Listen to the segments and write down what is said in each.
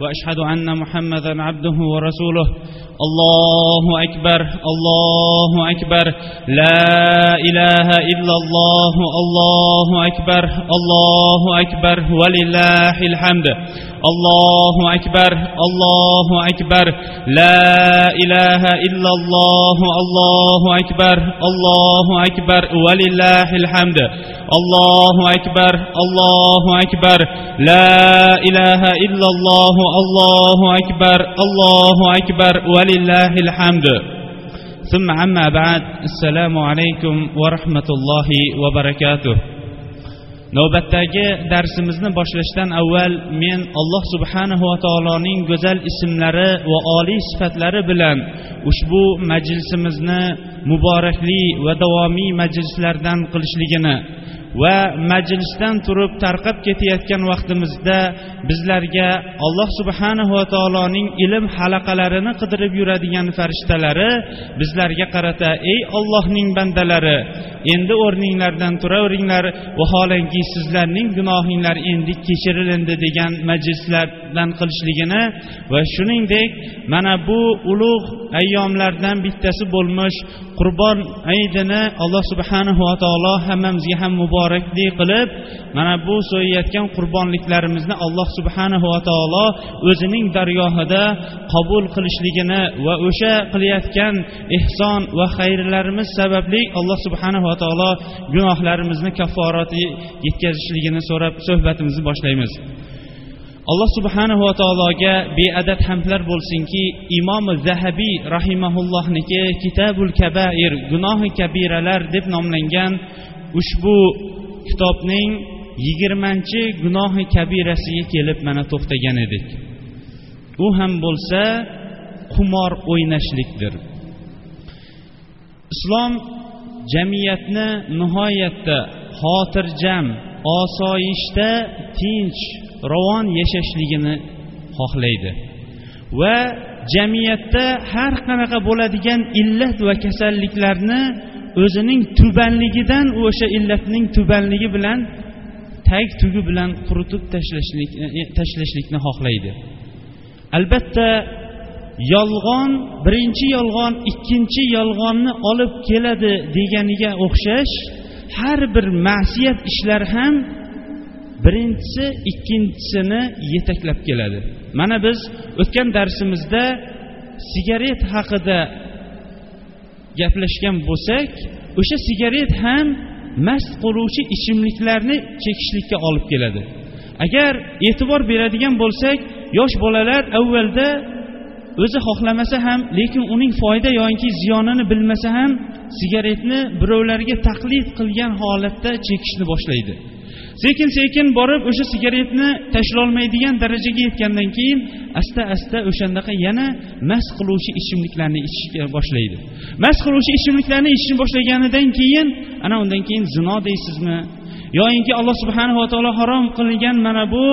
وأشهد أن محمدا عبده ورسوله. الله أكبر الله أكبر. لا إله إلا الله الله أكبر الله أكبر. ولله الحمد. الله أكبر الله أكبر. لا إله إلا الله الله أكبر الله أكبر. ولله الحمد. الله أكبر الله أكبر. لا إله إلا الله الله أكبر الله أكبر ولله الحمد ثم عما بعد السلام عليكم ورحمة الله وبركاته navbatdagi darsimizni boshlashdan avval men alloh subhanahu va taoloning go'zal ismlari va oliy sifatlari bilan ushbu majlisimizni muborakli va davomiy majlislardan qilishligini va majlisdan turib tarqab ketayotgan vaqtimizda bizlarga alloh subhanahu va taoloning ilm halaqalarini qidirib yuradigan farishtalari bizlarga qarata ey ollohning bandalari endi o'rninglardan turaveringlar vaholanki sizlarning gunohinglar endi kechirilindi degan majlislardan qilishligini va shuningdek mana bu ulug' ayyomlardan bittasi bo'lmish qurbon hayitini alloh subhanahu va taolo hammamizga ham muborakli qilib mana bu so'yayotgan qurbonliklarimizni alloh subhanahu va taolo o'zining dargohida qabul qilishligini va o'sha qilayotgan ehson va xayrlarimiz sababli alloh subhanahu va taolo gunohlarimizni kafforati yetkazishligini so'rab suhbatimizni boshlaymiz. Alloh subhanahu va taologa beadad hamdlar bo'lsinki imom zahabiy rahimaullohniki kitabul kabair gunohi kabiralar deb nomlangan ushbu kitobning yigirmanchi gunohi kabirasiga kelib mana to'xtagan edik. U ham bo'lsa qumor o'ynashlikdir. Islom jamiyatni nihoyatda xotirjam osoyishta tinch ravon yashashligini xohlaydi. Va jamiyatda har qanaqa bo'ladigan illat va kasalliklarni o'zining tubanligidan o'sha illatning tubanligi bilan tag tugi bilan quritib tashlashlik e, e, tashlashlikni xohlaydi. Albatta yolg'on birinchi yolg'on ikkinchi yolg'onni olib keladi deganiga o'xshash har bir ma'siyat ishlar ham birinchisi ikkinchisini yetaklab keladi. Mana biz o'tgan darsimizda sigaret haqida gaplashgan bo'lsak o'sha sigaret ham mast qiluvchi ichimliklarni chekishlikka olib keladi. Agar e'tibor beradigan bo'lsak yosh bolalar avvalda o'zi xohlamasa ham lekin uning foyda yoki ziyonini bilmasa ham sigaretni birovlarga taqlid qilgan holatda chekishni boshlaydi. Sekin sekin borib o'sha sigaretni tashlolmaydigan darajaga yetgandan keyin asta asta o'shandaqa yana mast qiluvchi ichimliklarni ichishga boshlaydi. Mast qiluvchi ichimliklarni ichishni boshlaganidan keyin ana undan keyin zino deysizmi? Yoyinki alloh subhanava taolo harom qilgan mana bu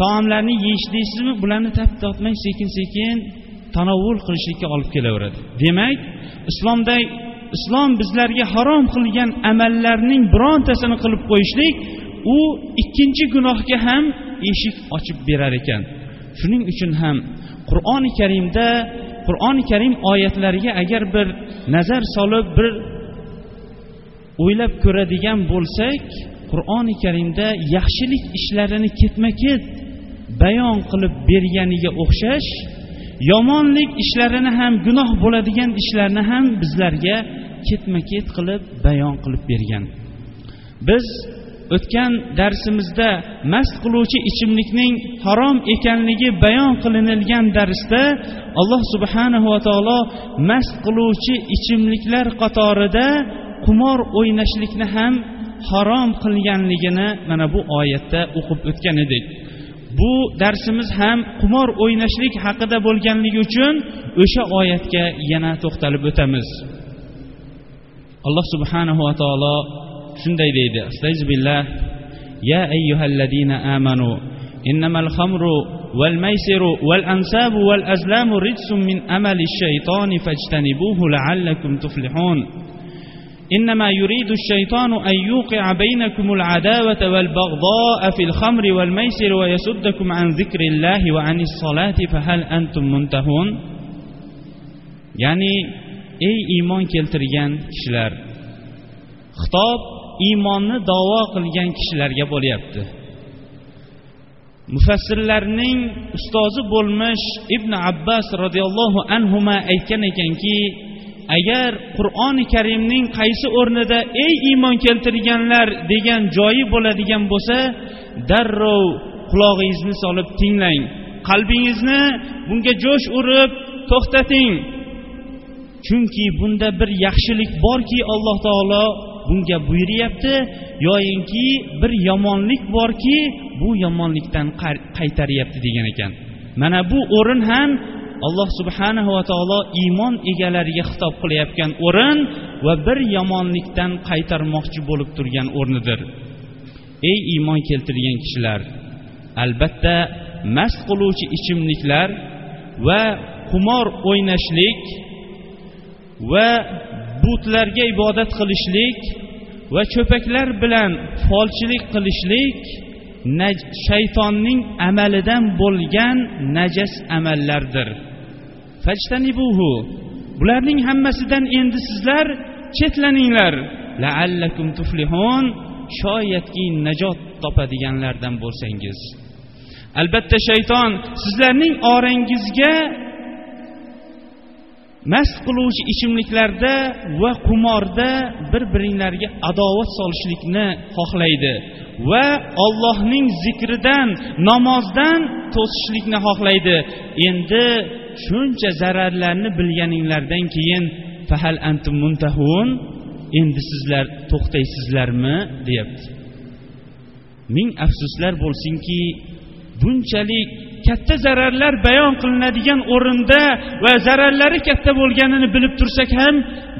taomlarni yeyish deysizmi? Bularni tap tortmay sekin sekin tanovvul qilishlikka olib kelaveradi. Demak islomda islom bizlarga harom qilgan amallarning birontasini qilib qo'yishlik u ikkinchi gunohga ham eshik ochib berar ekan. Shuning uchun ham qur'oni karimda qur'oni karim oyatlariga agar bir nazar solib bir o'ylab ko'radigan bo'lsak qur'oni karimda yaxshilik ishlarini ketma ket bayon qilib berganiga o'xshash yomonlik ishlarini ham gunoh bo'ladigan ishlarni ham bizlarga ketma ket qilib bayon qilib bergan. Biz o'tgan darsimizda mast qiluvchi ichimlikning harom ekanligi bayon qilinilgan darsda alloh subhanahu va taolo mast qiluvchi ichimliklar qatorida qumor o'ynashlikni ham harom qilganligini mana bu oyatda o'qib o'tgan edik. Bu darsimiz ham qumor o'ynashlik haqida bo'lganligi uchun o'sha oyatga yana to'xtalib o'tamiz. Alloh subhanahu va taolo shunday deydi billah يا أيها الذين آمنوا إنما الخمر والميسر والأنساب والأزلام رجس من أمل الشيطان فاجتنبوه لعلكم تفلحون. إنما يريد الشيطان أن يوقع بينكم العداوة والبغضاء في الخمر والميسر ويسدكم عن ذكر الله وعن الصلاة فهل أنتم منتهون؟ يعني أي إيمان كيلتريان كشلار. خطاب iymonni da'vo qilgan kishilarga bo'lyapti. Mufassirlarning ustozi bo'lmish ibn abbas roziyallohu anhu aytgan ekanki agar qur'oni karimning qaysi o'rnida ey iymon keltirganlar degan joyi bo'ladigan bo'lsa darrov qulog'ingizni solib tinglang. Qalbingizni bunga jo'sh urib to'xtating. Chunki bunda bir yaxshilik borki alloh taolo bunga buyuryapti. Yoyinki bir yomonlik borki bu yomonlikdan qaytaryapti degan ekan. Mana bu o'rin ham alloh subhanahu va taolo iymon egalariga xitob qilayotgan o'rin va bir yomonlikdan qaytarmoqchi bo'lib turgan o'rnidir. Ey iymon keltirgan kishilar albatta mast qiluvchi ichimliklar va qumor o'ynashlik va butlarga ibodat qilishlik va cho'paklar bilan folchilik qilishlik shaytonning amalidan bo'lgan najas amallardir. Fajtanibuhu. Bularning hammasidan endi sizlar chetlaninglar. Laallakum tuflihun. Shoyatki najot topadiganlardan bo'lsangiz. Albatta shayton sizlarning orangizga mast qiluvchi ichimliklarda va qumorda bir biringlarga adovat solishlikni xohlaydi va ollohning zikridan namozdan to'sishlikni xohlaydi. Endi shuncha zararlarni bilganinglardan keyin fahal antum muntahun? Endi sizlar to'xtaysizlarmi? deyapti. Ming afsuslar bo'lsinki bunchalik katta zararlar bayon qilinadigan o'rinda va zararlari katta bo'lganini bilib tursak ham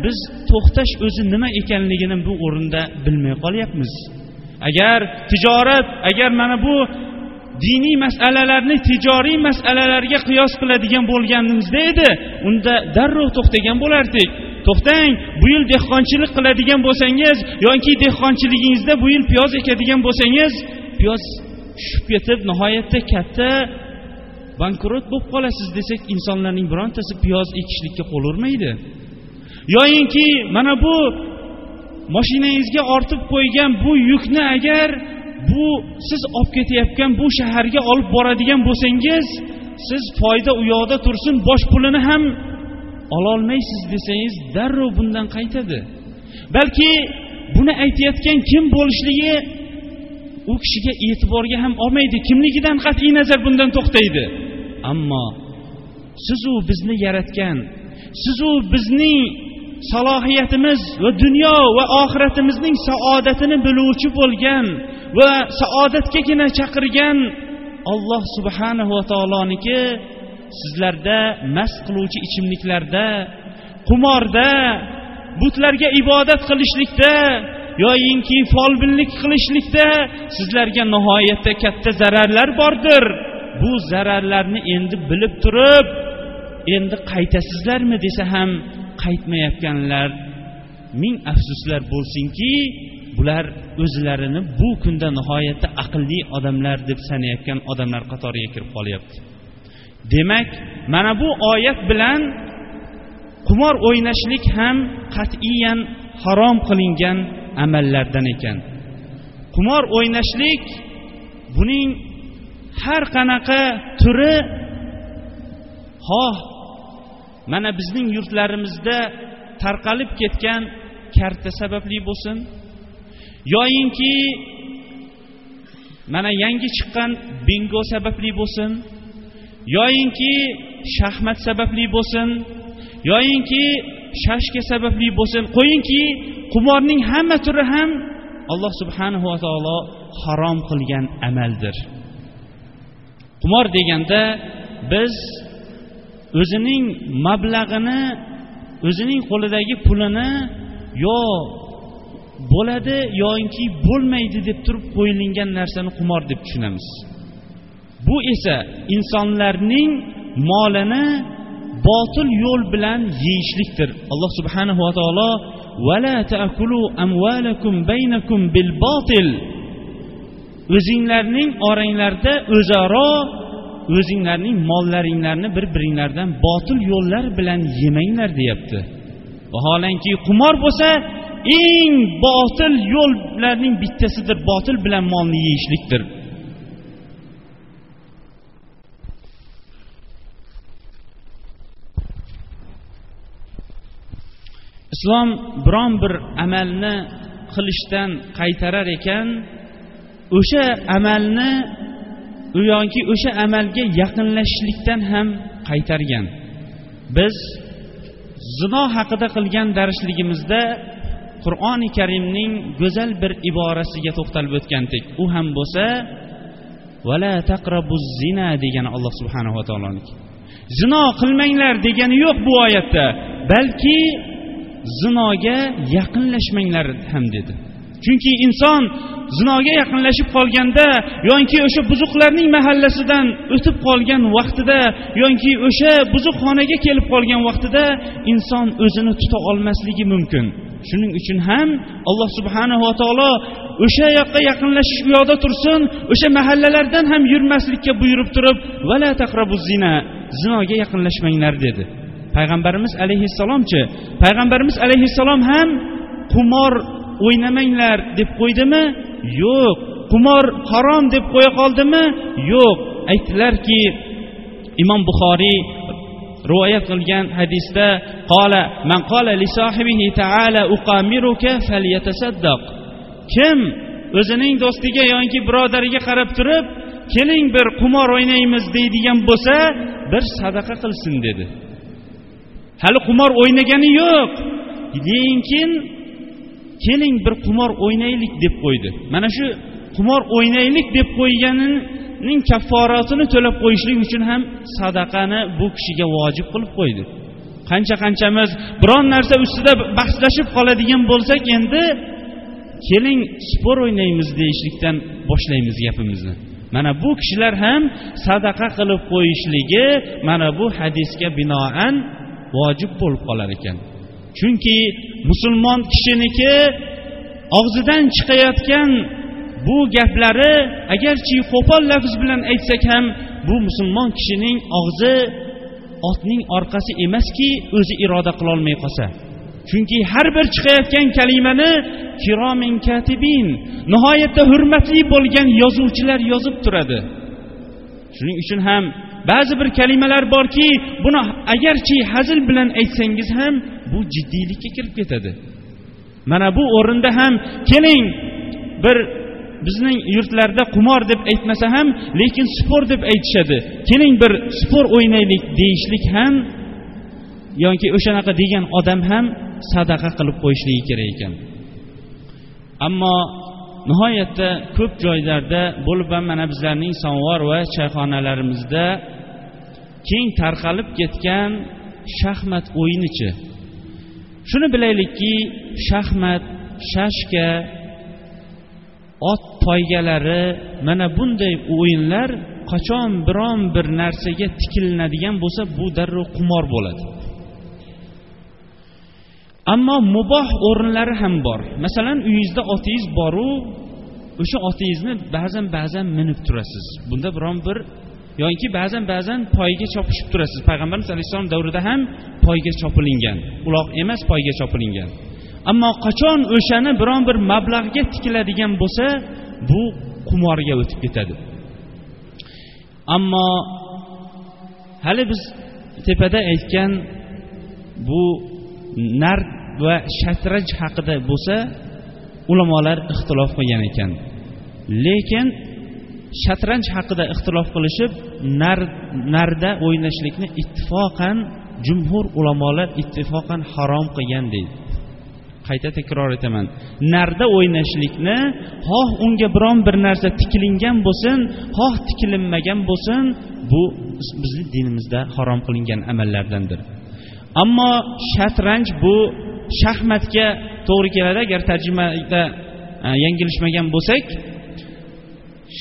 biz to'xtash o'zi nima ekanligini bu o'rinda bilmay qolyapmiz. Agar tijorat agar mana bu diniy masalalarni tijoriy masalalarga qiyos qiladigan bo'lganimizda edi unda darrov to'xtagan bo'lardik. To'xtang bu yil dehqonchilik qiladigan bo'lsangiz yoki dehqonchiligingizda bu yil piyoz ekadigan bo'lsangiz piyoz tushib ketib nihoyatda katta bankrot bo'lib qolasiz desak insonlarning birontasi piyoz ekishlikka qo'l urmaydi. Yoyinki mana bu moshinangizga ortib qo'ygan bu yukni agar bu siz olib ketayotgan bu shaharga olib boradigan bo'lsangiz siz foyda u yoqda tursin bosh pulini ham ololmaysiz desangiz darrov bundan qaytadi. Balki buni aytayotgan kim bo'lishligi u kishiga e'tiborga ham olmaydi. Kimligidan qat'iy nazar bundan to'xtaydi. Ammo sizu bizni yaratgan sizu bizning salohiyatimiz va dunyo va oxiratimizning saodatini biluvchi bo'lgan va saodatgagina chaqirgan olloh subhanahu va taoloniki sizlarda mast qiluvchi ichimliklarda qumorda butlarga ibodat qilishlikda yoyinki folbinlik qilishlikda sizlarga nihoyatda katta zararlar bordir. Bu zararlarni endi bilib turib endi qaytasizlarmi desa ham qaytmayotganlar. Ming afsuslar bo'lsinki bular o'zlarini bu kunda nihoyatda aqlli odamlar deb sanayotgan odamlar qatoriga kirib qolyapti. Demak mana bu oyat bilan qumor o'ynashlik ham qat'iyan harom qilingan amallardan ekan. Qumor o'ynashlik buning har qanaqa turi xoh mana bizning yurtlarimizda tarqalib ketgan karta sababli bo'lsin. Yoyinki mana yangi chiqqan bingo sababli bo'lsin. Yoyinki shaxmat sababli bo'lsin. Yoyinki shashka sababli bo'lsin. Qo'yingki qumorning hamma turi ham alloh subhanahu va taolo harom qilgan amaldir. Qumor deganda biz o'zining mablag'ini o'zining qo'lidagi pulini yo bo'ladi yoinki bo'lmaydi deb turib qo'yilingan narsani qumor deb tushunamiz. Bu esa insonlarning molini botil yo'l bilan yeyishlikdir. Alloh subhanahu va taolo vala taakulu amvalakum baynakum bil botil o'zinglarning oranglarda o'zaro o'zinglarning mollaringlarni bir biringlardan botil yo'llar bilan yemanglar deyapti. Vaholanki qumor bo'lsa eng botil yo'llarning bittasidir botil bilan molni yeyishlikdir. Islom biron bir amalni qilishdan qaytarar ekan o'sha amalni yoki o'sha amalga yaqinlashishlikdan ham qaytargan. Biz zino haqida qilgan darsligimizda qur'oni karimning go'zal bir iborasiga to'xtalib o'tgandik. U ham bo'lsa vala taqrabu zina degani alloh subhanava taoloniki. Zino qilmanglar degani yo'q bu oyatda balki zinoga yaqinlashmanglar ham dedi. Chunki inson zinoga yaqinlashib qolganda yoki o'sha buzuqlarning mahallasidan o'tib qolgan vaqtida yoki o'sha buzuqxonaga kelib qolgan vaqtida inson o'zini tuta olmasligi mumkin. Shuning uchun ham alloh subhanava taolo o'sha yoqqa yaqinlashish u yoqda tursin o'sha mahallalardan ham yurmaslikka buyurib turib vala taqrabu zina zinoga yaqinlashmanglar dedi. Payg'ambarimiz alayhissalomchi payg'ambarimiz alayhissalom ham qumor o'ynamanglar deb qo'ydimi? Yo'q. Qumor harom deb qo'ya qoldimi? Yo'q. Aytdilarki imom buxoriy rivoyat qilgan hadisda qola man qola li sohibihi taala uqamiruka falyatasaddaq. Kim o'zining do'stiga yoki birodariga qarab turib keling bir qumor o'ynaymiz deydigan bo'lsa bir sadaqa qilsin dedi. Hali qumor o'ynagani yo'q. Lekin keling bir qumor o'ynaylik deb qo'ydi. Mana shu qumor o'ynaylik deb qo'yganining kafforatini to'lab qo'yishlik uchun ham sadaqani bu kishiga vojib qilib qo'ydi. Qancha qanchamiz biron narsa ustida bahslashib qoladigan bo'lsak endi keling sport o'ynaymiz deyishlikdan boshlaymiz gapimizni. Mana bu kishilar ham sadaqa qilib qo'yishligi mana bu hadisga binoan vojib bo'lib qolar ekan. Chunki musulmon kishiniki og'zidan chiqayotgan bu gaplari agarchi qo'pol lafz bilan aytsak ham bu musulmon kishining og'zi otning orqasi emaski o'zi iroda qilolmay qolsa. Chunki har bir chiqayotgan kalimani kiromin katibin nihoyatda hurmatli bo'lgan yozuvchilar yozib turadi. Shuning uchun ham ba'zi bir kalimalar borki buni agarchi hazil bilan aytsangiz ham bu jiddiylikka kirib ketadi. Mana bu o'rinda ham keling bir bizning yurtlarda qumor deb aytmasa ham lekin sport deb aytishadi. Keling bir sport o'ynaylik deyishlik ham yoki o'shanaqa degan odam ham sadaqa qilib qo'yishligi kerak ekan. Ammo nihoyatda ko'p joylarda bo'lib ham mana bizlarning samovar va choyxonalarimizda keng tarqalib ketgan shaxmat o'yinichi shuni bilaylikki shaxmat shashka ot poygalari mana bunday o'yinlar qachon biron bir narsaga tikilinadigan bo'lsa bu darrov qumor bo'ladi. Ammo muboh o'rinlari ham bor. Masalan uyingizda otingiz boru o'sha otingizni ba'zan ba'zan minib turasiz. Bunda biron bir yoki ba'zan ba'zan poyga chopishib turasiz. Payg'ambarimiz alayhissalom davrida ham poyga chopilingan. Uloq emas poyga chopilingan. Ammo qachon o'shani biron bir mablag'ga tikiladigan bo'lsa bu qumorga o'tib ketadi. Ammo hali biz tepada aytgan bu nard va shatraj haqida bo'lsa ulamolar ixtilof qilgan ekan. Lekin shatranj haqida ixtilof qilishib nar, narda o'ynashlikni ittifoqan jumhur ulamolar ittifoqan harom qilgan deydi. Qayta takror etaman. Narda o'ynashlikni xoh unga biron bir narsa tikilingan bo'lsin xoh tikilinmagan bo'lsin bu bizni dinimizda harom qilingan amallardandir. Ammo shatranj bu shaxmatga to'g'ri keladi agar tarjimada e, yanglishmagan bo'lsak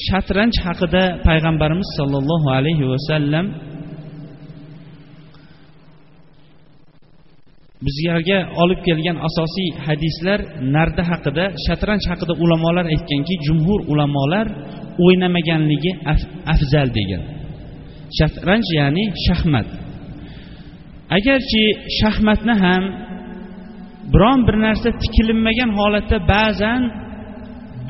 shatranj haqida payg'ambarimiz sollallohu alayhi vasallam bizlarga olib kelgan asosiy hadislar narda haqida shatranj haqida ulamolar aytganki jumhur ulamolar o'ynamaganligi afzal degan. Shatranj ya'ni shaxmat. Agarchi shaxmatni ham biron bir narsa tikilinmagan holatda ba'zan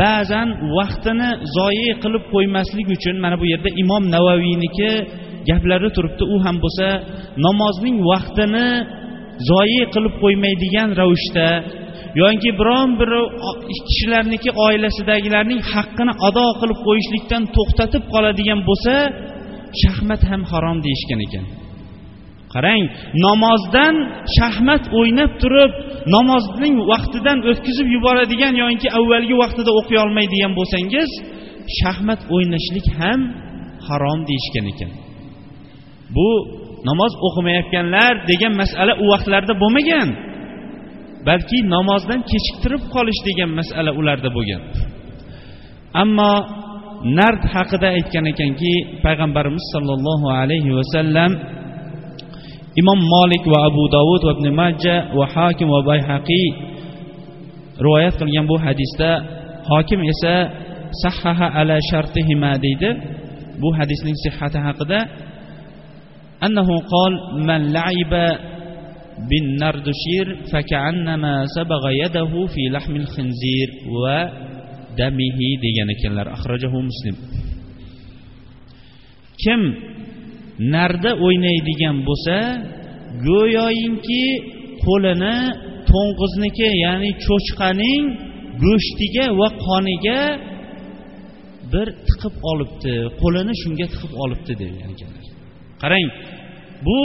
ba'zan vaqtini zoyi qilib qo'ymaslik uchun mana bu yerda imom navaviyniki gaplari turibdi. U ham bo'lsa namozning vaqtini zoyi qilib qo'ymaydigan ravishda yoki biron bir kishilarniki oilasidagilarning haqqini ado qilib qo'yishlikdan to'xtatib qoladigan bo'lsa shaxmat ham harom deyishgan ekan. Qarang namozdan shaxmat o'ynab turib namozning vaqtidan o'tkazib yuboradigan yoki avvalgi vaqtida o'qiy olmaydigan bo'lsangiz shaxmat o'ynashlik ham harom deyishgan ekan. Bu namoz o'qimayotganlar degan masala u vaqtlarda bo'lmagan balki namozdan kechiktirib qolish degan masala ularda bo'lgan. Ammo nard haqida aytgan ekanki payg'ambarimiz sollallohu alayhi vasallam imom molik va abu dovud va ibn majja va hokim va bayhaqiy rivoyat qilgan bu hadisda hokim esa sahhaha ala shartihima deydi bu hadisning sihhati haqida أنه قال من لعب بالنردشير فكأنما سبغ يده في لحم الخنزير ودمه degan ekanlar axrajahu muslim kim narda o'ynaydigan bo'lsa go'yoyinki qo'lini to'ng'izniki ya'ni cho'chqaning go'shtiga va qoniga bir tiqib olibdi qo'lini shunga tiqib olibdi degan ekanlar qarang bu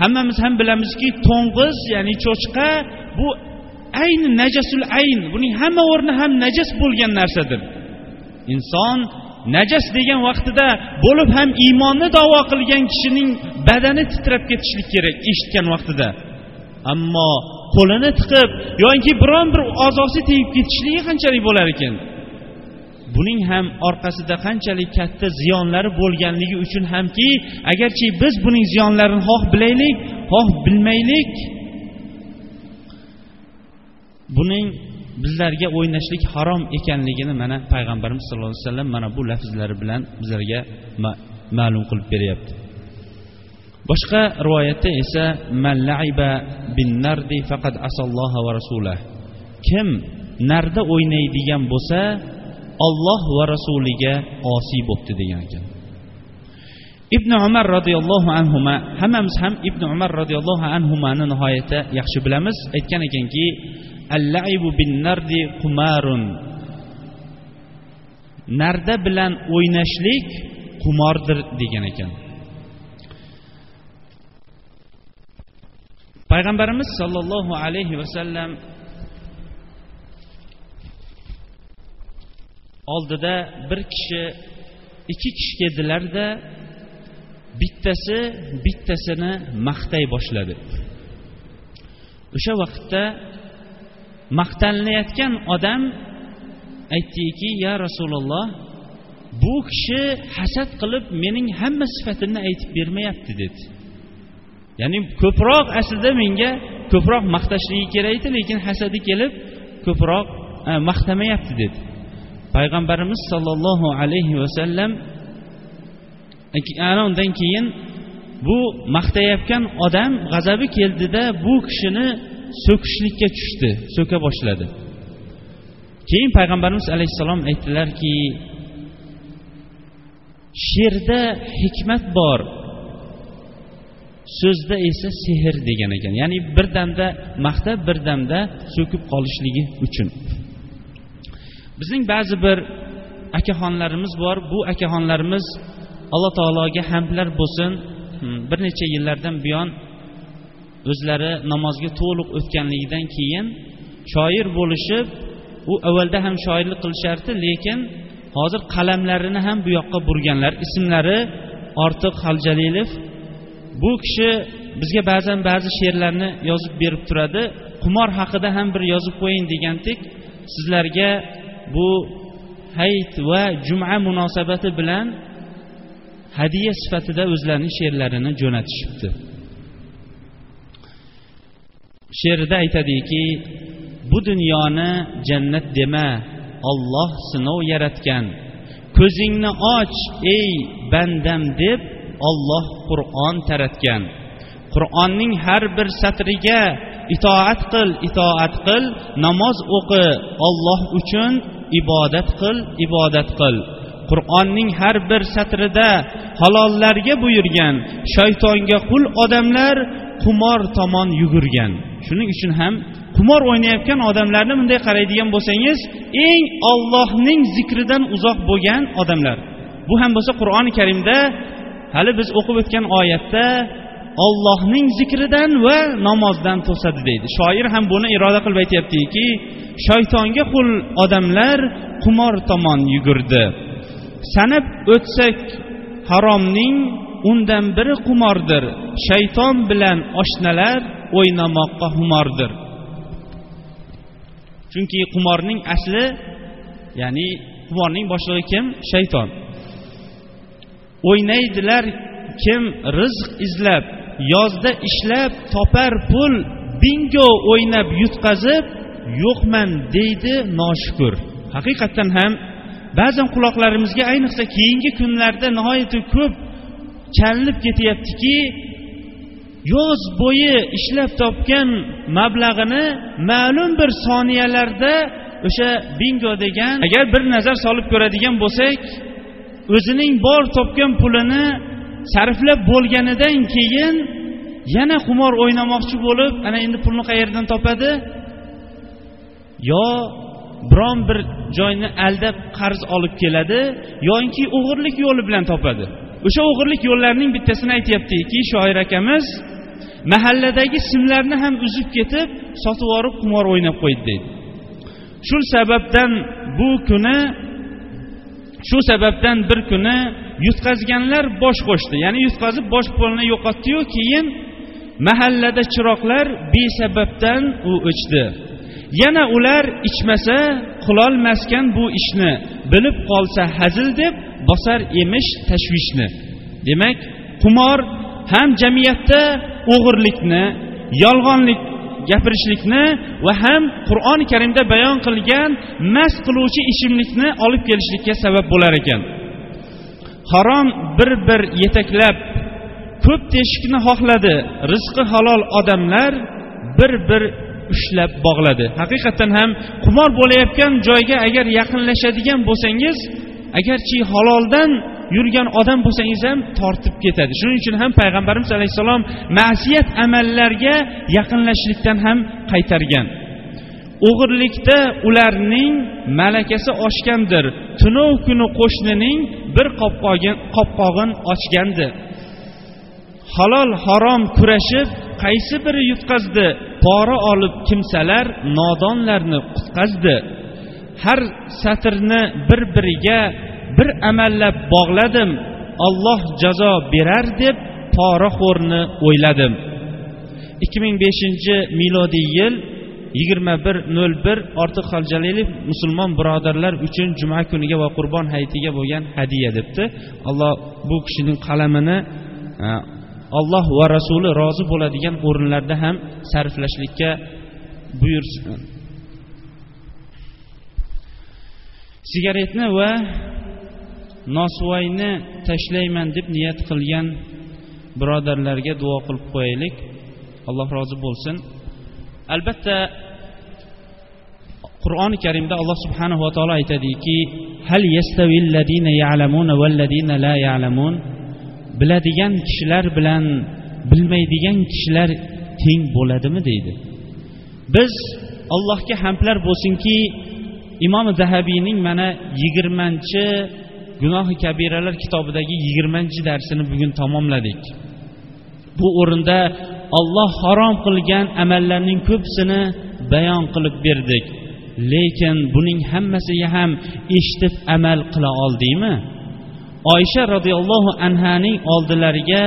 hammamiz ham bilamizki to'ng'iz ya'ni cho'chqa bu ayni najasul ayn buning hamma o'rni ham najas bo'lgan narsadir. Inson najas degan vaqtida bo'lib ham iymonni davo qilgan kishining badani titrab ketishlik kerak eshitgan vaqtida. Ammo qo'lini tiqib yoki biron bir a'zosi tegib ketishligi qanchalik bo'lar ekan? Buning ham orqasida qanchalik katta ziyonlari bo'lganligi uchun hamki agarchi biz buning ziyonlarini xoh bilaylik xoh bilmaylik buning bizlarga o'ynashlik harom ekanligini mana payg'ambarimiz sallallohu alayhi vasallam mana bu lafzlari bilan bizlarga ma'lum qilib beryapti. Boshqa rivoyatda esa man laiba bin nardi faqat asalloha va rasulah kim narda o'ynaydigan bo'lsa olloh va rasuliga osiy bo'libdi degan ekan. Ibn umar roziyallohu anhu hammamiz ham ibn umar roziyallohu anhuni nihoyatda yaxshi bilamiz. Aytgan ekanki qumarun. Narda bilan o'ynashlik qumordir degan ekan. Payg'ambarimiz sollallohu alayhi vasallam oldida bir kishi ikki kishi keldilarda bittasi bittasini maqtay boshladi. O'sha vaqtda maqtanlayotgan odam aytdiki ya rasululloh bu kishi hasad qilib mening hamma sifatimni aytib bermayapti dedi. Ya'ni ko'proq aslida menga ko'proq maqtashligi kerak edi lekin hasadi kelib ko'proq e, maqtamayapti dedi. Payg'ambarimiz sollallohu alayhi vasallam ana undan keyin bu maqtayotgan odam g'azabi keldida bu kishini so'kishlikka tushdi so'ka boshladi. Keyin payg'ambarimiz alayhissalom aytdilarki she'rda hikmat bor so'zda esa sehr degan ekan. Ya'ni bir damda maqtab bir damda so'kib qolishligi uchun. Bizning ba'zi bir akaxonlarimiz bor. Bu akaxonlarimiz alloh taologa hamdlar bo'lsin. Hmm, bir necha yillardan buyon o'zlari namozga to'liq o'tganligidan keyin shoir bo'lishib u avvalda ham shoirlik qilishardi lekin hozir qalamlarini ham bu yoqqa burganlar. Ismlari ortiq haljalilov bu kishi bizga ba'zan ba'zi she'rlarni yozib berib turadi. Qumor haqida ham bir yozib qo'ying degandik. Sizlarga bu hayit va juma munosabati bilan hadya sifatida o'zlarining she'rlarini jo'natishibdi. She'rida aytadiki bu dunyoni jannat dema olloh sinov yaratgan. Ko'zingni och ey bandam deb olloh qur'on taratgan. Qur'onning har bir satriga itoat qil itoat qil namoz o'qi olloh uchun ibodat qil ibodat qil. Qur'onning har bir satrida halollarga buyurgan shaytonga qul odamlar qumor tomon yugurgan. Shuning uchun ham qumor o'ynayotgan odamlarni bunday qaraydigan bo'lsangiz eng ollohning zikridan uzoq bo'lgan odamlar. Bu ham bo'lsa qur'oni karimda hali biz o'qib o'tgan oyatda ollohning zikridan va namozdan to'sadi deydi. Shoir ham buni iroda qilib aytyaptiki shaytonga qul odamlar qumor tomon yugurdi. Sanab o'tsak haromning undan biri qumordir. Shayton bilan oshnalar o'ynamoqqa humordir chunki qumorning asli ya'ni qumorning boshlig'i kim? Shayton. O'ynaydilar kim rizq izlab yozda ishlab topar pul bingo o'ynab yutqazib yo'qman deydi noshukur. Haqiqatdan ham ba'zan quloqlarimizga ayniqsa keyingi kunlarda nihoyatda ko'p chalinib ketyaptiki yoz bo'yi ishlab topgan mablag'ini ma'lum bir soniyalarda o'sha bingo degan agar bir nazar solib ko'radigan bo'lsak o'zining bor topgan pulini sarflab bo'lganidan keyin yana qumor o'ynamoqchi bo'lib ana endi pulni qayerdan topadi? Yo biron bir joyni aldab qarz olib keladi yoki o'g'irlik yo'li bilan topadi. O'sha o'g'irlik yo'llarining bittasini aytyaptiki shoir akamiz mahalladagi simlarni ham uzib ketib sotib yuborib qumor o'ynab qo'ydi deydi. Shu sababdan bu kuni shu sababdan bir kuni yutqazganlar bosh qo'shdi. Ya'ni yutqazib bosh pulni yo'qotdiyu keyin mahallada chiroqlar besababdan u o'chdi yana ular ichmasa qilolmaskan bu ishni bilib qolsa hazil deb bosar emish tashvishni. Demak qumor ham jamiyatda o'g'irlikni yolg'onlik gapirishlikni va ham qur'oni karimda bayon qilgan mast qiluvchi ichimlikni olib kelishlikka sabab bo'lar ekan. Harom bir bir yetaklab ko'p teshikni xohladi rizqi halol odamlar bir bir ushlab bog'ladi. Haqiqatdan ham qumor bo'layotgan joyga agar yaqinlashadigan bo'lsangiz agarchi haloldan yurgan odam bo'lsangiz ham tortib ketadi. Shuning uchun ham payg'ambarimiz alayhissalom ma'siyat amallarga yaqinlashishlikdan ham qaytargan. O'g'irlikda ularning malakasi oshgandir. Tunov kuni qo'shnining bir qopqog'in ochgandi halol harom kurashib qaysi biri yutqazdi? Pora olib kimsalar nodonlarni qutqazdi. Har satrni bir biriga bir amallab bog'ladim. Olloh jazo berar deb poraxo'rni o'yladim. ikki ming beshinchi milodiy yil yigirma bir nol bir ortiq haljalilov musulmon birodarlar uchun juma kuniga va qurbon hayitiga bo'lgan hadya debdi. Alloh bu kishining qalamini e, alloh va rasuli rozi bo'ladigan o'rinlarda ham sarflashlikka buyursin e, sigaretni va nosvoyni tashlayman deb niyat qilgan birodarlarga duo qilib qo'yaylik. Alloh rozi bo'lsin. Albatta qur'oni karimda alloh subhanahu va taolo aytadiki hal la ya'lamun? Biladigan kishilar bilan bilmaydigan kishilar teng bo'ladimi deydi. Biz allohga hamdlar bo'lsinki imom zahabiyning mana yigirmanchi gunohi kabiralar kitobidagi yigirmanchi darsini bugun tamomladik. Bu o'rinda olloh harom qilgan amallarning ko'pisini bayon qilib berdik. Lekin buning hammasiga ham eshitib amal qila oldikmi oysha roziyallohu anhaning oldilariga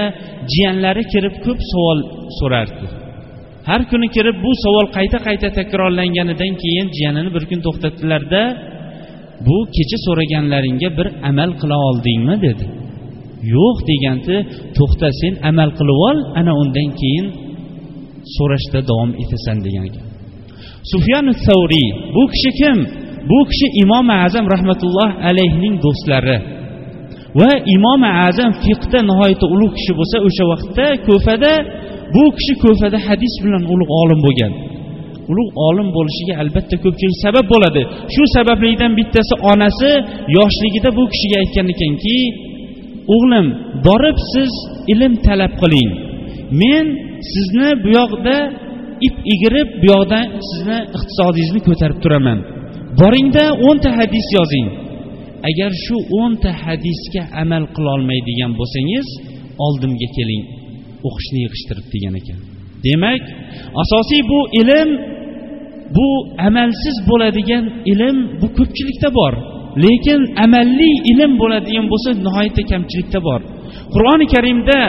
jiyanlari kirib ko'p savol so'rardi. Har kuni kirib bu savol qayta qayta takrorlanganidan keyin jiyanini bir kun to'xtatdilarda bu kecha so'raganlaringga bir amal qila oldingmi? dedi. Yo'q deganda to'xta sen amal qilib ol ana undan keyin so'rashda davom etasan degan ekan sufyan savriy bu kishi kim? Bu kishi imom azam rahmatulloh alayhning do'stlari. Va imom azam fiqda nihoyatda ulug' kishi bo'lsa o'sha vaqtda ko'fada bu kishi ko'fada hadis bilan ulug' olim bo'lgan. Ulug' olim bo'lishiga albatta ko'pchilik sabab bo'ladi. Shu sabablikdan bittasi onasi yoshligida bu kishiga aytgan ekanki o'g'lim borib siz ilm talab qiling. Men sizni bu yoqda ip egirib bu yoqdan sizni iqtisodingizni ko'tarib turaman. Boringda o'nta hadis yozing. Agar shu o'nta hadisga amal qilolmaydigan bo'lsangiz oldimga keling. O'qishni yig'ishtirib degan ekan. Demak asosiy bu ilm bu amalsiz bo'ladigan ilm bu ko'pchilikda bor. Lekin amalli ilm bo'ladigan bo'lsa nihoyatda kamchilikda bor. Qur'oni karimda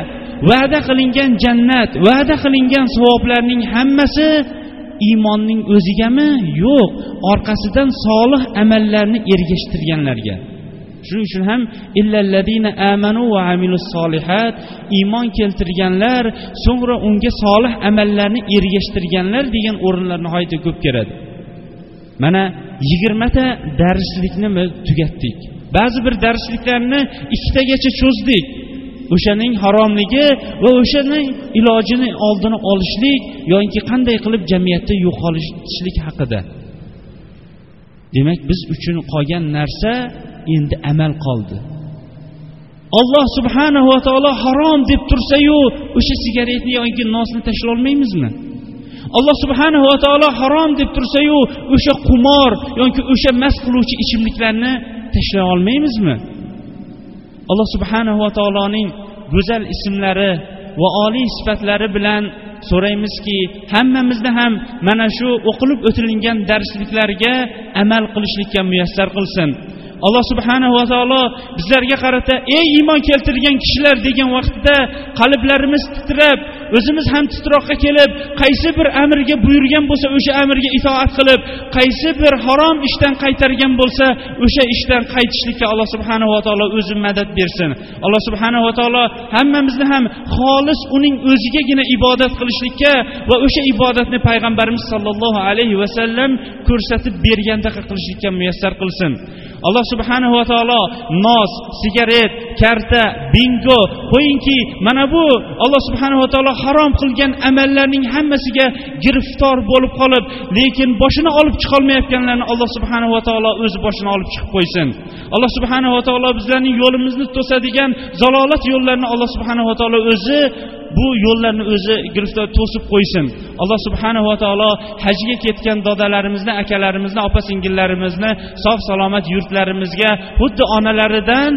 va'da qilingan jannat va'da qilingan savoblarning hammasi iymonning o'zigami? Yo'q. Orqasidan solih amallarni ergashtirganlarga. Shuning uchun ham illalladina amanu va amilus solihat iymon keltirganlar so'ngra unga solih amallarni ergashtirganlar degan o'rinlar nihoyatda ko'p keladi. Mana yigirmata darslikni tugatdik. Ba'zi bir darsliklarni ikkitagacha cho'zdik. O'shaning haromligi va o'shaning ilojini oldini olishlik yoki qanday qilib jamiyatda yo'qolishlik haqida. Demak biz uchun qolgan narsa endi amal qoldi. Alloh subhanahu va taolo harom deb tursayu o'sha sigaretni yoki nosni tashlolmaymizmi? Alloh subhanahu va taolo harom deb tursayu o'sha qumor yoki o'sha mast qiluvchi ichimliklarni tashlay olmaymizmi? Alloh subhanahu va taoloning go'zal ismlari va oliy sifatlari bilan so'raymizki hammamizni ham mana shu o'qilib o'tilingan darsliklarga amal qilishlikka muyassar qilsin. Alloh subhanahu va taolo bizlarga qarata ey iymon keltirgan kishilar degan vaqtda qalblarimiz titrab o'zimiz ham titroqqa kelib qaysi bir amirga buyurgan bo'lsa o'sha amirga itoat qilib qaysi bir harom ishdan qaytargan bo'lsa o'sha ishdan qaytishlikka alloh subhanahu va taolo o'zi madad bersin. Alloh subhanahu va taolo hammamizni ham xolis uning o'zigagina ibodat qilishlikka va o'sha ibodatni payg'ambarimiz sollallohu alayhi vasallam ko'rsatib berganda qilishlikka muyassar qilsin. Alloh subhanahu va taolo nos sigaret karta bingo qo'yingki mana bu alloh subhanahu va taolo harom qilgan amallarning hammasiga giriftor bo'lib qolib lekin boshini olib chiqolmayotganlarni alloh subhanahu va taolo o'zi boshini olib chiqib qo'ysin. Alloh subhanahu va taolo bizlarning yo'limizni to'sadigan zalolat yo'llarini alloh subhanahu va taolo o'zi bu yo'llarni o'zi giriftor to'sib qo'ysin. Alloh subhanahu va taolo hajga ketgan dodalarimizni akalarimizni opa singillarimizni sog' salomat yurtlarimizga xuddi onalaridan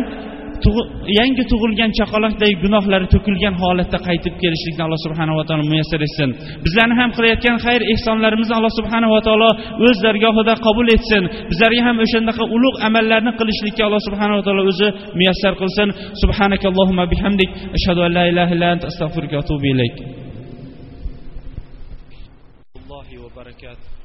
yangi tug'ilgan chaqaloqday gunohlari to'kilgan holatda qaytib kelishlikni alloh subhanava taolo muyassar etsin. Bizlarni ham qilayotgan xayr ehsonlarimizni alloh subhanava taolo o'z dargohida qabul etsin. Bizlarga ham o'shandaqa ulug' amallarni qilishlikka alloh subhanava taolo o'zi muyassar qilsin. Subhanakallohumma bihamdik. Ashhadu an la ilaha illa ant astag'firuka va atubu ilayk. Va barakatuh.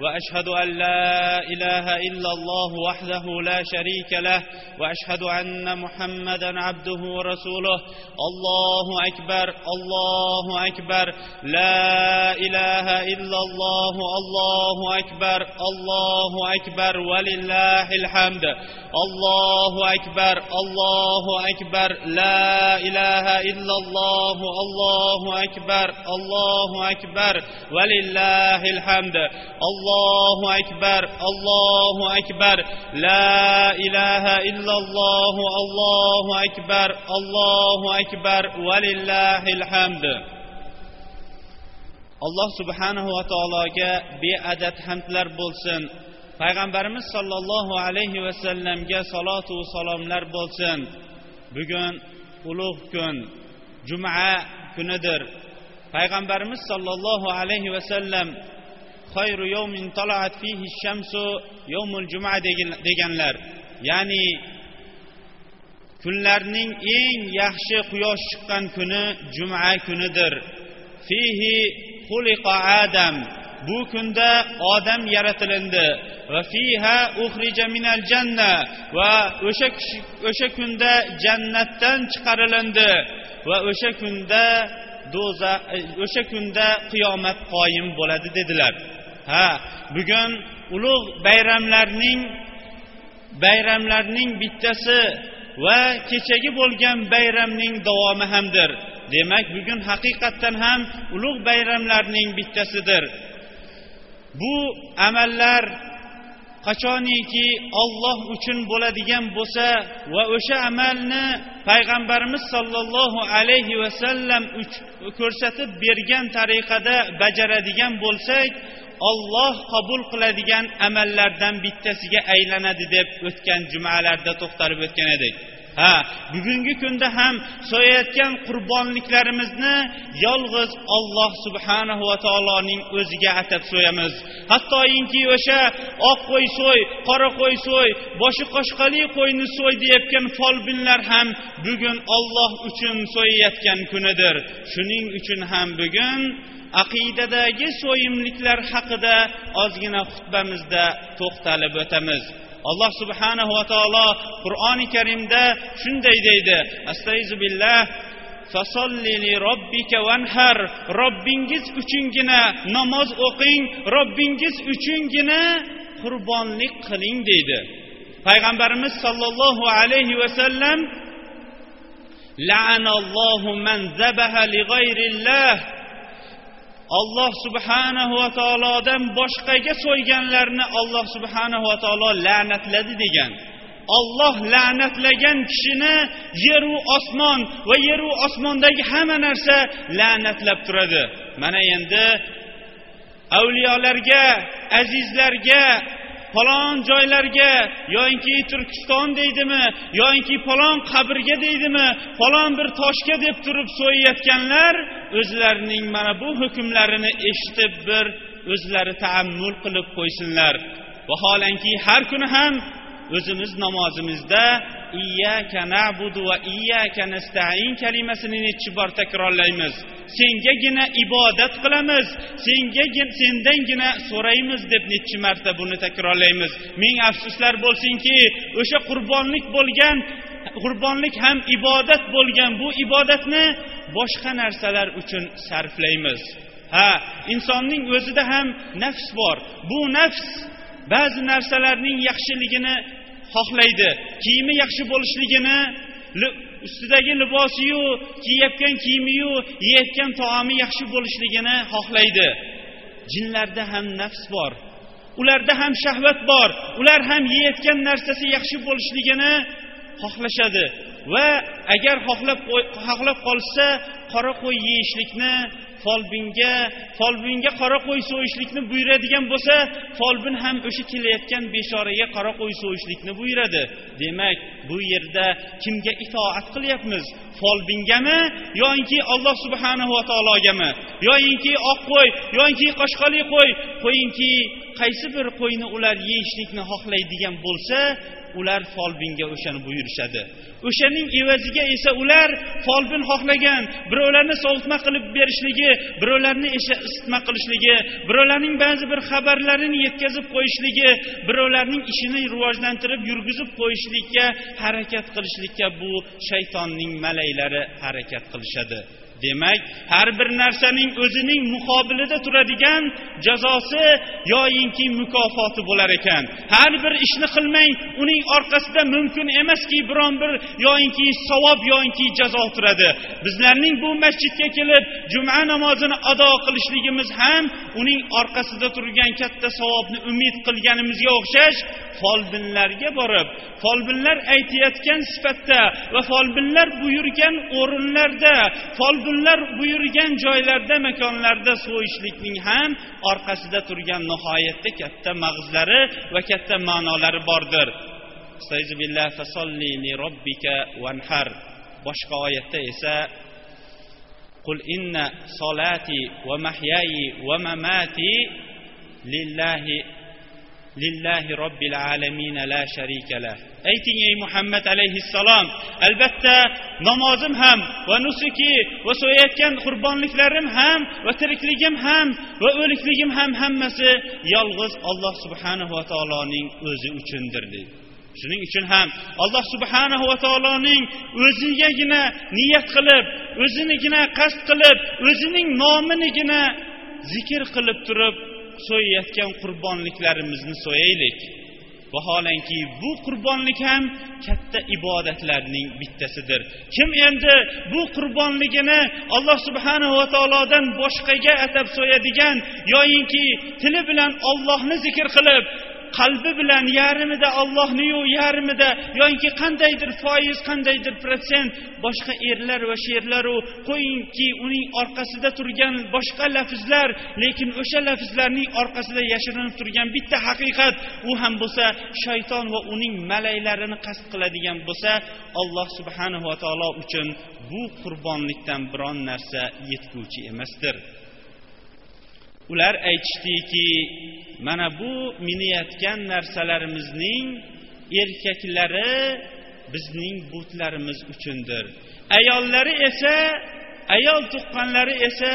وأشهد أن لا إله إلا الله وحده لا شريك له وأشهد أن محمدا عبده ورسوله. الله أكبر الله أكبر. لا إله إلا الله الله أكبر الله أكبر. ولله الحمد. الله أكبر الله أكبر. لا إله إلا الله الله أكبر الله أكبر. ولله الحمد. الله allohu akbar allohu akbar la ilaha illallohu allohu akbar allohu akbar valillahil hamd. Alloh subhanahu va taologa beadad hamdlar bo'lsin. Payg'ambarimiz sollallohu alayhi vasallamga salotu salomlar bo'lsin. Bugun ulug' kun juma kunidir. Payg'ambarimiz sollallohu alayhi vasallam xayru yawmin talaat fihi shamsu yawmul juma deganlar ya'ni kunlarning eng yaxshi quyosh chiqqan kuni juma kunidir. Fihi xuliqa adam. Bu kunda odam yaratilindi. Va fiha uhrija minal janna. Va o'sha o'sha kunda jannatdan chiqarilindi. Va o'sha kunda do'za e, o'sha kunda qiyomat qoyim bo'ladi dedilar. Ha bugun ulug' bayramlarning bayramlarning bittasi va kechagi bo'lgan bayramning davomi hamdir. Demak bugun haqiqatdan ham ulug' bayramlarning bittasidir. Bu amallar qachoniki olloh uchun bo'ladigan bo'lsa va o'sha amalni payg'ambarimiz sollallohu alayhi vasallam ko'rsatib bergan tariqada bajaradigan bo'lsak olloh qabul qiladigan amallardan bittasiga aylanadi deb o'tgan jumalarda to'xtalib o'tgan edik. Ha bugungi kunda ham so'yayotgan qurbonliklarimizni yolg'iz olloh subhanahu va taoloning o'ziga atab so'yamiz. Hattoinki o'sha oq qo'y so'y qora qo'y so'y boshi qoshqali qo'yni so'y deyayotgan folbinlar ham bugun olloh uchun so'yayotgan kunidir. Shuning uchun ham bugun aqidadagi so'yimliklar haqida ozgina xutbamizda to'xtalib o'tamiz. Alloh subhanahu va taolo qur'oni karimda shunday deydi. Astaizu billah vanhar. Robbingiz uchungina namoz o'qing robbingiz uchungina qurbonlik qiling deydi. Payg'ambarimiz sollallohu alayhi vasallam la'anallohu man zabaha li g'ayrillah. Alloh subhanahu va taolodan boshqaga so'yganlarni alloh subhanahu va taolo la'natladi degan. Olloh la'natlagan kishini yeru osmon va yeru osmondagi hamma narsa la'natlab turadi. Mana endi avliyolarga azizlarga falon joylarga yoinki turkiston deydimi yoinki falon qabrga deydimi falon bir toshga deb turib so'yayotganlar o'zlarining mana bu hukmlarini eshitib bir o'zlari taammul qilib qo'ysinlar. Vaholanki har kuni ham o'zimiz namozimizda iyyaka na'budu va iyyaka nasta'in kalimasini nechi bor takrorlaymiz. Sengagina ibodat qilamiz. Senga sendangina so'raymiz deb nechi marta buni takrorlaymiz. Ming afsuslar bo'lsinki o'sha qurbonlik bo'lgan qurbonlik ham ibodat bo'lgan bu ibodatni boshqa narsalar uchun sarflaymiz. Ha insonning o'zida ham nafs bor. Bu nafs ba'zi narsalarning yaxshiligini xohlaydi. Kiyimi yaxshi bo'lishligini ustidagi libosiyu kiyayotgan kiyimiyu yeyayotgan taomi yaxshi bo'lishligini xohlaydi. Jinlarda ham nafs bor. Ularda ham shahvat bor. Ular ham yeyayotgan narsasi yaxshi bo'lishligini xohlashadi. Va agar xohlab xohlab qolsa qora qo'y yeyishlikni folbinga folbinga qora qo'y so'yishlikni buyuradigan bo'lsa folbin ham o'sha kelayotgan beshoraga qora qo'y so'yishlikni buyuradi. Demak bu yerda kimga itoat qilyapmiz? Folbingami yoinki alloh subhanahu va taologami? Yoyinki oq qo'y yoinki qoshqali qo'y? Qo'yingki qaysi bir qo'yni ular yeyishlikni xohlaydigan bo'lsa ular folbinga o'shani buyurishadi. O'shaning evaziga esa ular folbin xohlagan birovlarni sovutma qilib berishligi birovlarni isitma qilishligi birovlarning ba'zi bir xabarlarini yetkazib qo'yishligi birovlarning ishini rivojlantirib yurgizib qo'yishlikka harakat qilishlikka bu shaytonning malaylari harakat qilishadi. Demak har bir narsaning o'zining muqobilida turadigan jazosi yoyinki mukofoti bo'lar ekan. Har bir ishni qilmang uning orqasida mumkin emaski biron bir yoyinki savob yoyinki jazo turadi. Bizlarning bu masjidga kelib juma namozini ado qilishligimiz ham uning orqasida turgan katta savobni umid qilganimizga o'xshash folbinlarga borib folbinlar aytayotgan sifatda va folbinlar buyurgan o'rinlarda folbinlar buyurgan joylarda makonlarda so'yishlikning ham orqasida turgan nihoyatda katta mag'zlari va katta ma'nolari bordir boshqa oyatda esa قل إن صلاتي ومحياي ومماتي lillahi lillahi robbil alamin la sharika lah ayting ey muhammad alayhissalom albatta namozim ham va nusuki va so'yayotgan qurbonliklarim ham va tirikligim ham va o'likligim ham hammasi yolg'iz alloh subhanahu va taoloning o'zi uchundir deydi. Shuning uchun ham alloh subhanahu va taoloning o'zigagina niyat qilib o'zinigina qasd qilib o'zining nominigina zikr qilib turib so'yayotgan qurbonliklarimizni so'yaylik. Vaholanki bu qurbonlik ham katta ibodatlarning bittasidir. Kim endi bu qurbonligini alloh subhanahu va taolodan boshqaga atab so'yadigan yoyinki tili bilan ollohni zikr qilib qalbi bilan yarmida ollohniyu yarmida yoki qandaydir foiz qandaydir protsent boshqa erlar va she'rlaru qo'yingki uning orqasida turgan boshqa lafzlar lekin o'sha lafzlarning orqasida yashirinib turgan bitta haqiqat u ham bo'lsa shayton va uning malaylarini qasd qiladigan bo'lsa alloh subhanahu va taolo uchun bu qurbonlikdan biron narsa yetguvchi emasdir. Ular aytishdiki mana bu minayotgan narsalarimizning erkaklari bizning butlarimiz uchundir. Ayollari esa ayol tuqqanlari esa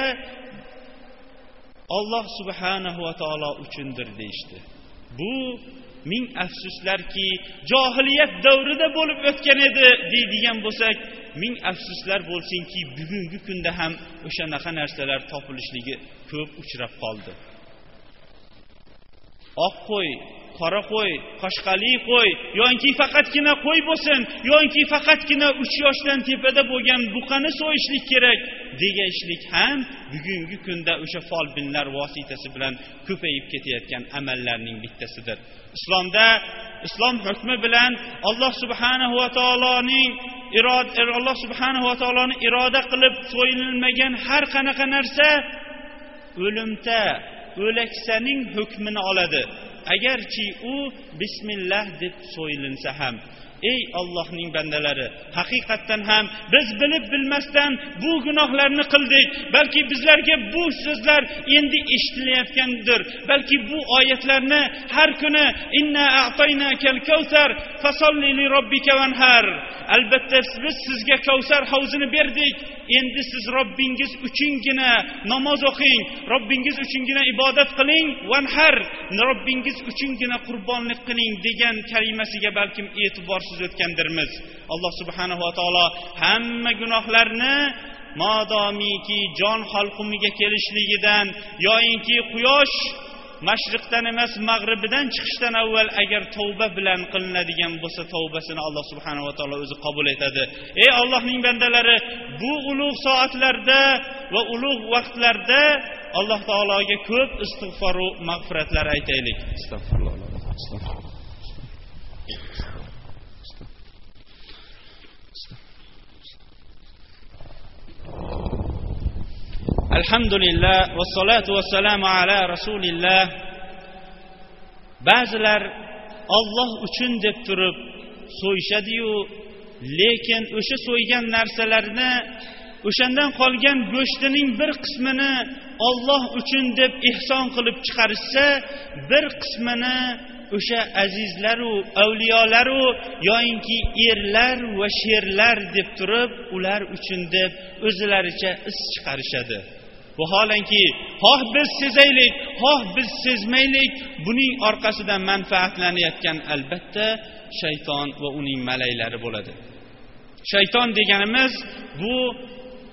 olloh subhanahu va taolo uchundir deyishdi. Bu ming afsuslarki johiliyat davrida bo'lib o'tgan edi deydigan bo'lsak ming afsuslar bo'lsinki bugungi kunda ham o'shanaqa narsalar topilishligi ko'p uchrab qoldi. Oq qo'y qora qo'y qoshqali qo'y yoki faqatgina qo'y bo'lsin yoki faqatgina uch yoshdan tepada bo'lgan buqani so'yishlik kerak degashlik ham bugungi kunda o'sha folbinlar vositasi bilan ko'payib ketayotgan amallarning bittasidir. Islomda islom hukmi bilan alloh subhanahu va taoloning er, alloh subhanahu va taoloni iroda qilib so'yilmagan har qanaqa narsa o'limta o'laksaning hukmini oladi. Agarki u bismillah deb so'yilinsa ham ey ollohning bandalari haqiqatdan ham biz bilib bilmasdan bu gunohlarni qildik. Balki bizlarga bu so'zlar endi eshitilayotgandir. Balki bu oyatlarni har kuni inna kavsar fasolli li robbika vanhar albatta biz sizga kavsar havzini berdik. Endi siz robbingiz uchungina namoz o'qing robbingiz uchungina ibodat qiling vanhar robbingiz uchungina qurbonlik qiling degan kalimasiga balkim e'tibor suzayotgandirmiz alloh subhanahu va taolo hamma gunohlarni modomiki jon halqumiga kelishligidan yoyinki quyosh mashriqdan emas mag'ribidan chiqishdan avval agar tavba bilan qilinadigan bo'lsa tavbasini alloh subhanava taolo o'zi qabul etadi. Ey ollohning bandalari bu ulug' soatlarda va ulug' vaqtlarda alloh taologa ko'p istig'foru mag'firatlar aytaylik astag'firulloh. Alhamdulillah vassalatu vassalamu ala rasulillah. Ba'zilar olloh uchun deb turib so'yishadiyu lekin o'sha so'ygan narsalarni o'shandan qolgan go'shtining bir qismini olloh uchun deb ehson qilib chiqarishsa bir qismini o'sha azizlaru avliyolaru yoyinki erlar va sherlar deb turib ular uchun deb o'zlaricha is chiqarishadi. Vaholanki xoh biz sezaylik xoh biz sezmaylik. Buning orqasidan manfaatlanayotgan albatta shayton va uning malaylari bo'ladi. Shayton deganimiz bu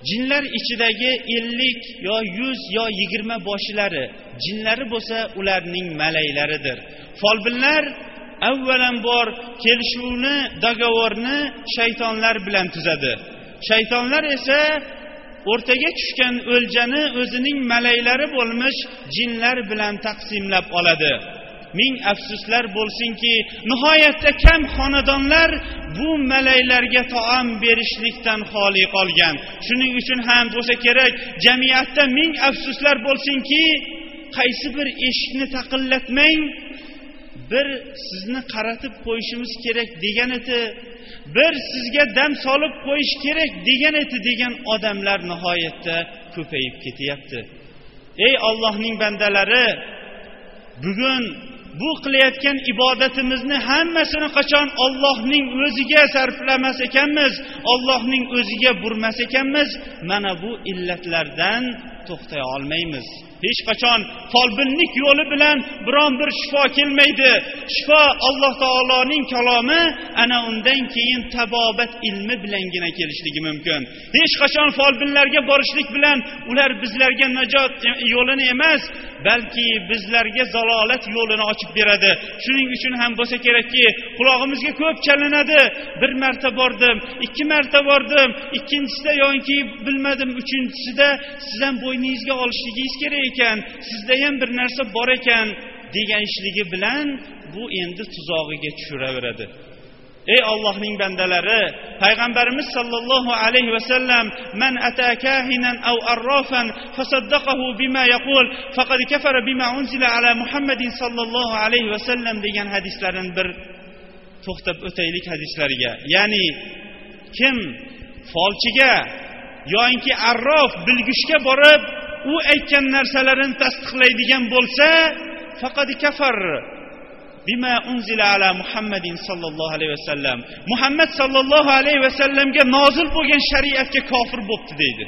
jinlar ichidagi ellik yo yuz yo yigirma boshilari jinlari bo'lsa ularning malaylaridir. Folbinlar avvalambor kelishuvni dogovorni shaytonlar bilan tuzadi. Shaytonlar esa o'rtaga tushgan o'ljani o'zining malaylari bo'lmish jinlar bilan taqsimlab oladi. Ming afsuslar bo'lsinki nihoyatda kam xonadonlar bu malaylarga taom berishlikdan xoli qolgan. Shuning uchun ham bo'lsa kerak jamiyatda ming afsuslar bo'lsinki qaysi bir eshikni taqillatmang bir sizni qaratib qo'yishimiz kerak degan edi bir sizga dam solib qo'yish kerak degan edi degan odamlar nihoyatda ko'payib ketyapti. Ey ollohning bandalari bugun bu qilayotgan ibodatimizni hammasini qachon ollohning o'ziga sarflamas ekanmiz ollohning o'ziga burmas ekanmiz mana bu illatlardan to'xtay olmaymiz. Hech qachon folbinlik yo'li bilan biron bir shifo kelmaydi. Shifo alloh taoloning kalomi ana undan keyin tabobat ilmi bilangina kelishligi mumkin. Hech qachon folbinlarga borishlik bilan ular bizlarga najot e, yo'lini emas balki bizlarga zalolat yo'lini ochib beradi. Shuning uchun ham bo'lsa kerakki qulog'imizga ko'p chalinadi. Bir marta bordim ikki marta bordim ikkinchisida yoki bilmadim uchinchisida siz ham bo'yningizga olishligingiz kerak. Ekan sizda ham bir narsa bor ekan deganishligi bilan bu endi tuzog'iga tushiraveradi. Ey ollohning bandalari payg'ambarimiz sollallohu alayhi vasallam man ata kahinan aw arrofan fasaddaqahu bima yaqul faqad kafara bima unzila ala muhammadin sollallohu alayhi vasallam degan hadislarini bir to'xtab o'taylik hadislariga. Ya'ni kim folchiga yoinki arrof bilgishga borib u aytgan narsalarini tasdiqlaydigan bo'lsa faqat kafar. Bima unzila ala muhammadin sollallohu alayhi vasallam muhammad sollallohu alayhi vasallamga nozil bo'lgan shariatga kofir bo'libdi deydi.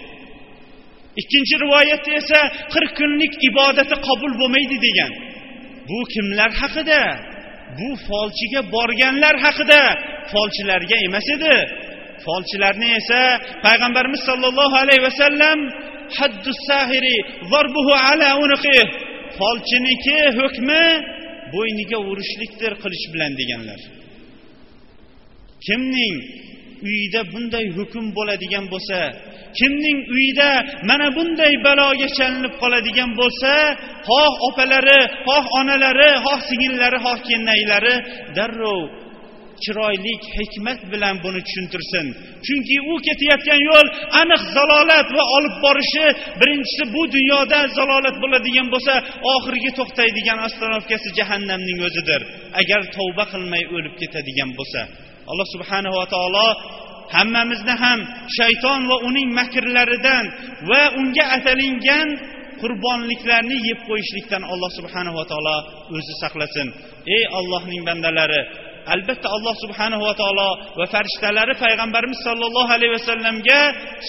Ikkinchi rivoyatda esa qirq kunlik ibodati qabul bo'lmaydi degan. Bu kimlar haqida? Bu folchiga borganlar haqida. Folchilarga emas edi. Folchilarni esa payg'ambarimiz sollallohu alayhi vasallam haddu sahiri zarbuhu ala unqi folchiniki hukmi bo'yniga urishlikdir qilich bilan deganlar kimning uyida bunday hukm bo'ladigan bo'lsa kimning uyida mana bunday baloga chalinib qoladigan bo'lsa xoh opalari xoh onalari xoh singillari xoh kennaylari darrov chiroylik hikmat bilan buni tushuntirsin. Chunki u ketayotgan yo'l aniq zalolat va olib borishi birinchisi bu dunyoda zalolat bo'ladigan bo'lsa oxirgi to'xtaydigan ostanovkasi jahannamning o'zidir. Agar tavba qilmay o'lib ketadigan bo'lsa. Alloh subhanava taolo hammamizni ham shayton va uning makrlaridan va unga atalingan qurbonliklarni yeb qo'yishlikdan alloh subhanava taolo o'zi saqlasin. Ey ollohning bandalari albatta alloh subhanahu va taolo va farishtalari payg'ambarimiz sollallohu alayhi vasallamga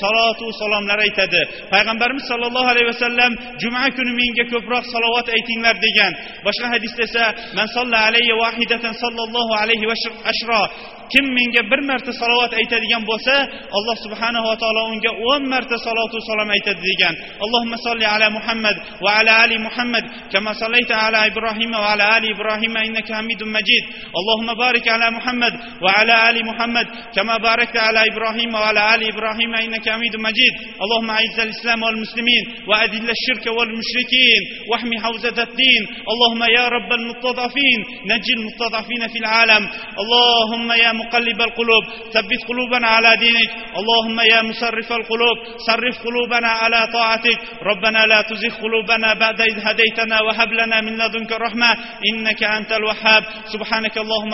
salotu salomlar aytadi. Payg'ambarimiz sollallohu alayhi vasallam juma kuni menga ko'proq salovat aytinglar degan. Boshqa hadisda esa man solla alayhi vahidatan sollallohu alayhi ashro kim menga bir marta salovat aytadigan bo'lsa alloh subhanahu va taolo unga o'n marta salotu salom aytadi degan. Allohumma solli ala muhammad va ala ali muhammad kama sallayta ala ibrohim va ala ali ibrohim innaka hamidun majid. Allohumma muhammad va ala ali muhammad kama barakta ala ibrohim va ala ali ibrohim innaka hamidun majid اللهم أعز الإسلام والمسلمين وأذل الشرك والمشركين واحمي حوزة الدين. اللهم يا رب المستضعفين نجي المستضعفين في العالم. اللهم يا مقلب القلوب ثبت قلوبنا على دينك. اللهم يا مصرف القلوب صرف قلوبنا على طاعتك. ربنا لا تزغ قلوبنا بعد إذ هديتنا وهب لنا من لدنك رحمة إنك أنت الوهاب. سبحانك اللهم